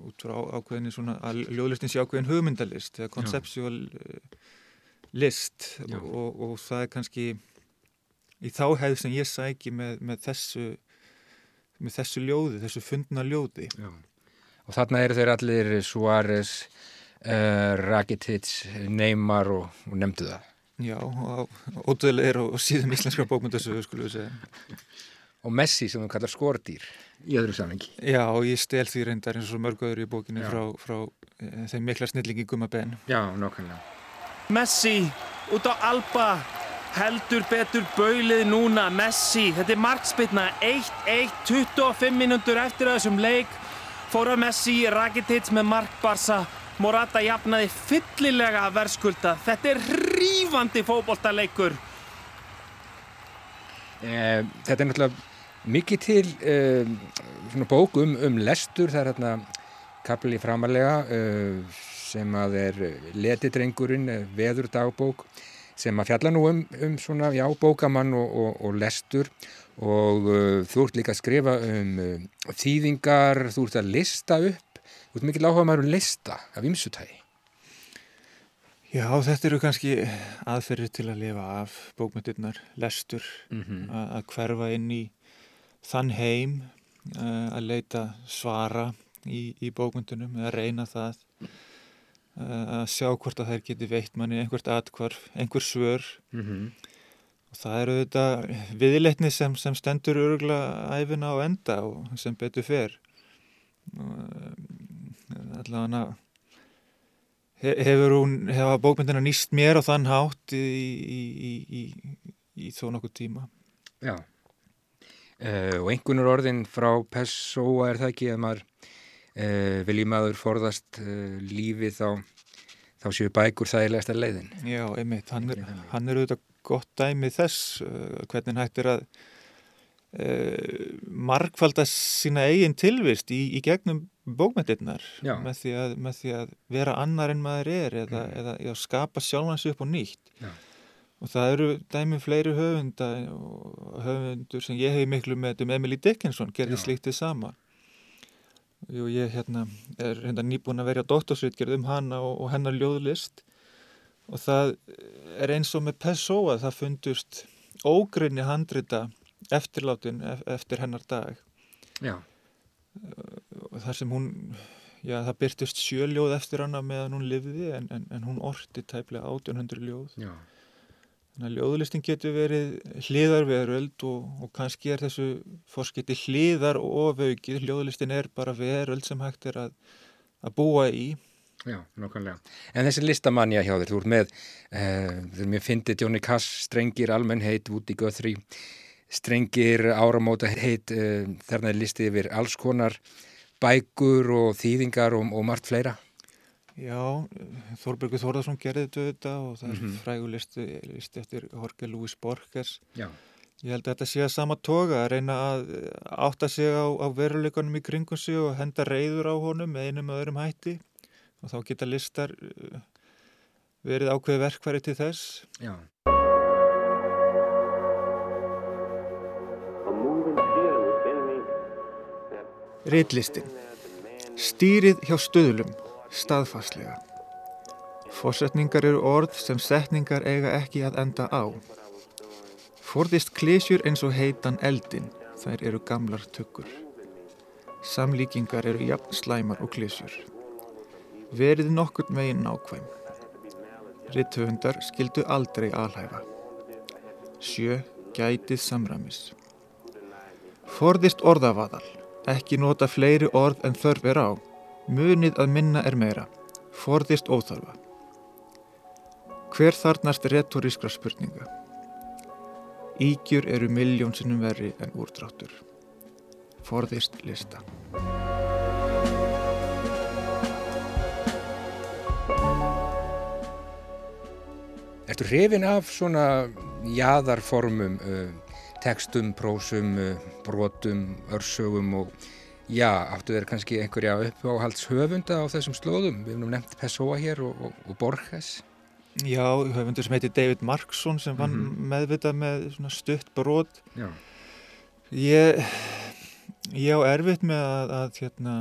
út frá ákveðinni svona að ljóðlistin sé ákveðin hugmyndalist eða konceptual uh, list. Og, og það er kannski í þá hefð sem ég sæki með, með þessu með þessu ljóði, þessu fundna ljóði. Já. og þarna eru þeir allir Suárez uh, Rakitic, Neymar og, og nefndu það. Já, og ódöðlega er og síðan íslenskra bókmyndasögu skulum við segja *laughs* og Messi sem þú kallar skordýr í öðru samhengi. Já, og ég stel því reyndar eins og mörgöður í bókinu frá, frá e, þeim mikla snillingi Gumma Ben. Já, nokkanlega Messi út á Alba heldur betur baulið núna Messi, þetta er markspilna 1-1, 25 minútur eftir þessum leik. Fóra Messi Rakitic með Mark Barca. Morata jafnaði fyllilega verðskulda. Þetta er hrífandi fókbóltaleikur eh, Þetta er náttúrulega mikið til eh, svona bók um, um lestur það er hérna kaplið framalega eh, sem að er letidrengurinn, veður dagbók sem að fjalla nú um, um svona, já, bókamann og, og, og lestur og uh, þú ert líka að skrifa um uh, þýðingar, þú ert að lista upp, þú ert mikil áhuga maður um lista af ymsutægi. Já, þetta eru kannski aðferðir til að lifa af bókmyndirnar, lestur, Mm -hmm. að hverfa inn í þann heim, uh, að leita svara í, í bókmyndunum, að reyna það, uh, að sjá hvort að þær geti veitt manni einhvert atkvarf, einhver svör. Mm -hmm. Og það eru þetta viðleitni sem, sem stendur öruglega æfina á enda og sem betur fer. Allavega hefur hún, hefa bókmyndina nýst mér á þann hátt í, í, í, í, í þó nokkuð tíma. Já. Uh, og einhvernur orðin frá Pessoa er það ekki að maður uh, vilji maður forðast uh, lífi þá, þá séu bækur þægilegast að leiðin. Já, einmitt, hann er, hann er auðvitað gott dæmi þess hvernig hægt er að markfalda sína eigin tilvist í, í gegnum bókmyndirnar með því, að, með því að vera annar en maður er eða, mm. eða já, skapa sjálfansi upp og nýtt já. Og það eru dæmi fleiri höfunda höfundur sem ég hef miklu með um Emily Dickinson gerði slíktið sama. Og ég hérna, er hérna nýbúin að verja doktorsritgerð um hana og, og hennar ljóðlist. Og það er eins og með Pessoa það fundust ógrinni handrita eftirlátin eftir hennar dag. Já. Og þar sem hún já það byrtist sjöljóð eftir hana meðan hún livði en, en, en hún orti tæplega 1800 ljóð. Já. Ljóðlistin getur verið hliðarveröld og, og kannski er þessu fórskiti hliðar ofaukið ljóðlistin er bara veröld sem hægt er að, að búa í Já, nokkanlega. En þessi listamannja hjá þér, þú ert með, uh, þú ert með fyndið Johnny Cass, strengir almennheit, Woody Guthrie, strengir áramóta heit, uh, þarna er listið yfir alls konar bækur og þýðingar og, og margt fleira. Já, Þorbergur Þórðarsson gerði þetta og það er mm -hmm. frægulisti listi eftir Jorge Luis Borges. Já. Ég held að þetta sé að sama toga að reyna að átta sig á, á veruleikunum í kringum sig og henda reyður á honum með einum öðrum hætti og þá geta listar verið ákveði verkværi til þess. Já. Rittlistin. Stýrið hjá stöðlum, staðfarslega. Fórsetningar eru orð sem setningar eiga ekki að enda á. Forðist klísjur eins og heitan eldin, þær eru gamlar tökkur. Samlíkingar eru jafn slæmar og klísjur. Verið nokkurn veginn nákvæm. Ritthöfundar skildu aldrei alhæfa. Sjö gætið samræmis. Forðist orðavaðal, ekki nota fleiri orð en þörf er á. Munið að minna er meira. Forðist óþarfa. Hver þarnast retorískra spurninga? Ígjur eru miljónsinnum verri en úrdráttur. Forðist lista. Ertu hrifin af svona jaðarformum, uh, textum, prósum, uh, brotum, örsögum og já, áttu þeir kannski einhverja uppáhaldshöfunda á þessum slóðum? Við hefum nefnt Pessoa hér og, og, og Borges. Já, höfundur sem heitir David Markson sem vann mm -hmm. meðvitað með svona stutt brot. Já. Ég, ég á erfitt með að, að hérna,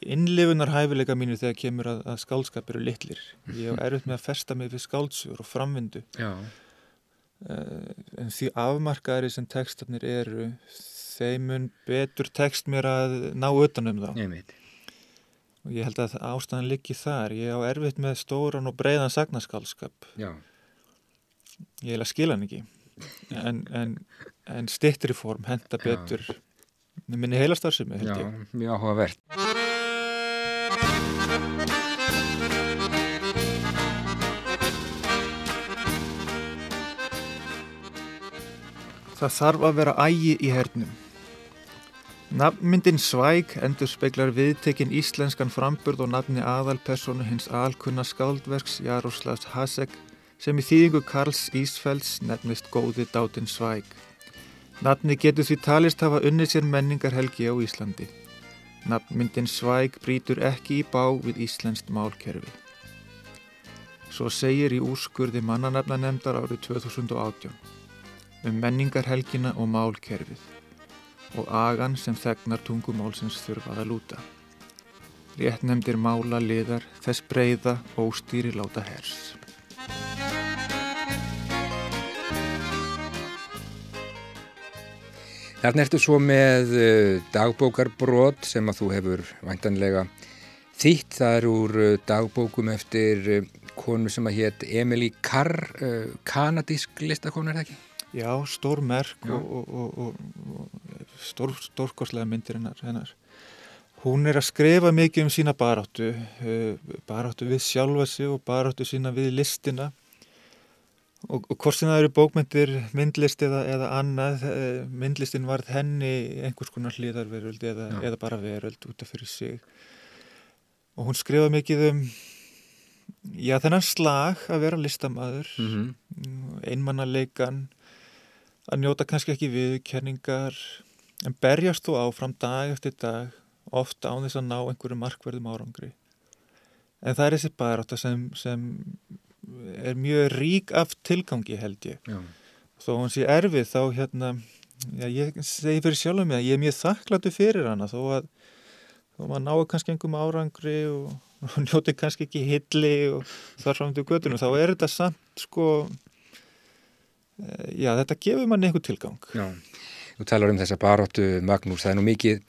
innlifunar hæfileika mínu þegar kemur að, að skálskap eru litlir. Ég á erfitt með að festa mig við skáldsur og framvindu. Já. Uh, en því afmarkaðari sem tekstarnir eru, þeimun betur tekst mér að ná utanum þá. Veit. Og ég held að ástæðan liggi þar. Ég á erfitt með stóran og breiðan sagnarskálskap. Já. Ég hef að skila hann ekki. En, en, en stittri form henda betur Já. minni ég. Já, mjög áhugavert. Það þarf að vera ægi í hernum. Nafnmyndin Svæk endur speiklar viðtekinn íslenskan framburð og nafni aðalpersonu hins alkunna skáldverks Jaroslavs Hasek sem í þýðingu Karls Ísfelds nefnist góði dátinn Svæk. Nafni getur því talist hafa unnið sér menningarhelgi á Íslandi. Nafnmyndin Svæk brítur ekki í bá við Íslenskt málkerfi. Svo segir í úrskurði mannanafnanemdar árið 2018 um menningarhelgina og málkerfið og agan sem þegnar tungumálsins þurfað að lúta. Rétt nefndir mála liðar þess breyða óstýri láta hers. Þarna ertu svo með uh, dagbókarbrót sem að þú hefur væntanlega þýtt. Það er úr uh, dagbókum eftir uh, konu sem að hétt Emily Carr, kanadísk listakonu er það ekki? Já, stór merk Já. og, og, og, og stór, stórkoslega myndir hennar, hennar. Hún er að skrifa mikið um sína baráttu, baráttu við sjálfa sig og baráttu sína við listina Og, sem það eru bókmyndir, myndlist eða, eða annað, myndlistin varð henni einhvers konar hlýðarveröld eða, eða bara veröld út af fyrir sig. Og hún skrifaði mikið um, já þennan slag að vera listamæður, mm -hmm. einmannaleikan, að njóta kannski ekki viðkerningar, en berjast þú áfram dag eftir dag, ofta á þess að ná einhverju markverðum árangri. En það er þessi barátta sem... sem er mjög rík af tilgangi held ég Já. þó hún sé erfið þá hérna já, ég segi fyrir sjálf um mig að ég er mjög þakkláttu fyrir hana þó að þó maður náu kannski einhverjum árangri og, *laughs* og njóti kannski ekki hilli og þar fram til göttunum þá er þetta samt sko já þetta gefur manni einhver tilgang Já, þú talar um þessa baróttu Magnús, það er nú mikið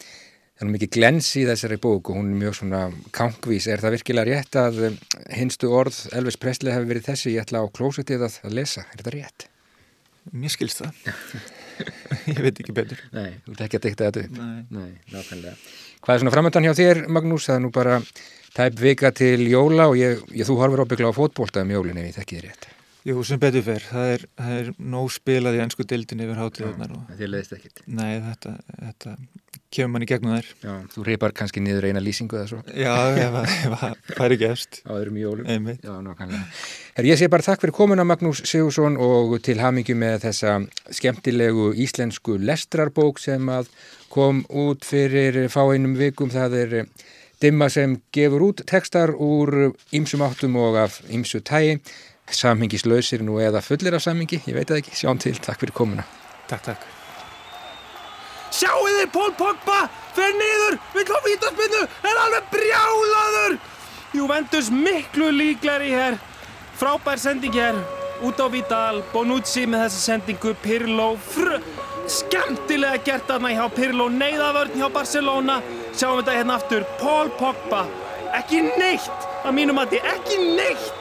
það er nú mikið glens í þessari bók og hún er mjög svona kankvís. Er það virkilega rétt að hinstu orð Elvis Presley hefur verið þessi, ég ætla á klósetið að, að lesa. Er þetta rétt? Mér skilst það. *laughs* ég veit ekki betur. Nei, þú ert ekki að dikta þetta upp. Nei. Nei, nákvæmlega. Hvað er svona framöndan hjá þér, Magnús? Það er nú bara tæp vika til jóla og ég, ég þú horfur óbyggla á fótbólta um jólinn ef ég þekki þið rétt. Jú, sem betur fer. Það er, það er nóg spilað í ennsku dildin yfir hátíðunar. Og... Þið leiðist ekkit. Nei, þetta, þetta kemur mann í gegnum þær. Já, þú reypar kannski niður eina lýsingu eða svo. Já, það er gefst. Á öðrum jólum. Einmitt. Já, nákvæmlega. Herr, ég sé bara takk fyrir komuna Magnús Sigursson og til hamingi með þessa skemmtilegu íslensku lestrarbók sem að kom út fyrir fáinnum vikum. Það er dimma sem gefur út tekstar úr ýmsum áttum og af ýmsu tægi samhengislausir nú eða fullir af samhengi, ég veit það ekki, sjáum til, takk fyrir komuna. Takk, takk. Sjáu þið, Pól Pogba fer niður, vill á vítaspinnu er alveg brjálaður. Juventus miklu líklar í hér. Frábær sending hér. Út á Vidal, Bonucci með þessa sendingu Pirlo, fr skemmtilega gert aðna hjá Pirlo neyðavörn hjá Barcelona. Sjáum þetta hérna aftur, Pól Pogba ekki neitt, að mínum að þið ekki neitt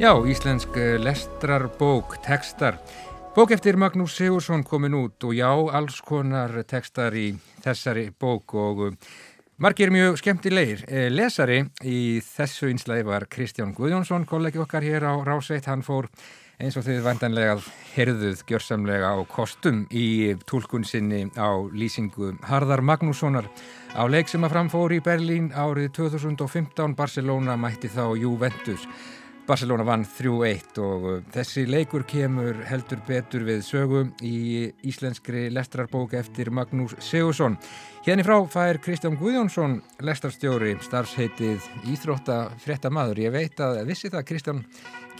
Já, íslensk eh, lestrarbók, tekstar. Bók eftir Magnús Sigursson komin út og já, alls konar tekstar í þessari bók og eh, margir mjög skemmtilegir. Eh, lesari í þessu einslæði var Kristján Guðjónsson, kollegi okkar hér á Rásveit. Hann fór eins og þið vandanlega herðuð gjörsamlega á kostum í tólkun sinni á lýsingu Harðar Magnússonar á leik sem að framfór í Berlín árið 2015. Barcelona mætti þá Juventus. Barcelona vann 3-1 og uh, þessi leikur kemur heldur betur við sögu í íslenskri lestrarbók eftir Magnús Sigursson. Hérna frá fær Kristján Guðjónsson lestrarstjóri starfsheitið Íþróttafréttamaður. Ég veit að vissi það Kristján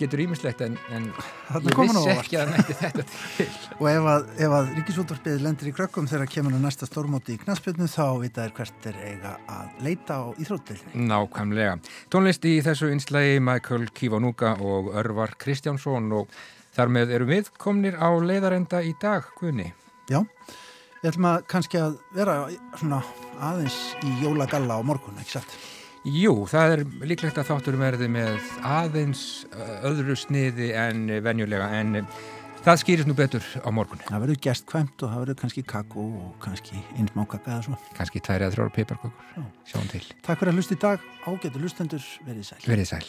getur ímislegt en, en ég vissi ekki að nætti þetta til. *laughs* Og ef að, ef að Ríkisútvarpið lendir í krökkum þegar kemur á næsta stórmóti í knaspjötnu þá vita þér hvert er eiga að leita á íþróttildinni. Nákvæmlega. Tónlist í þessu einslægi Michael Kivanuka og Örvar Kristjánsson og þar með erum við komnir á leiðarenda í dag, Guðni. Já, við ætlum að kannski að vera svona aðeins í jólagalla á morgun, ekki satt? Jú, það er líklegt að þátturum verði með aðeins öðru sniði en venjulega en það skýrist nú betur á morgun. Það verður gestkvæmt og það verður kannski kakó og kannski einsmákaka eða svo. Kannski tæri að þróra peiparkökur. Sjáum til. Takk fyrir að hlusta í dag. Ágættu hlustendur, verið sæl. Verið sæl.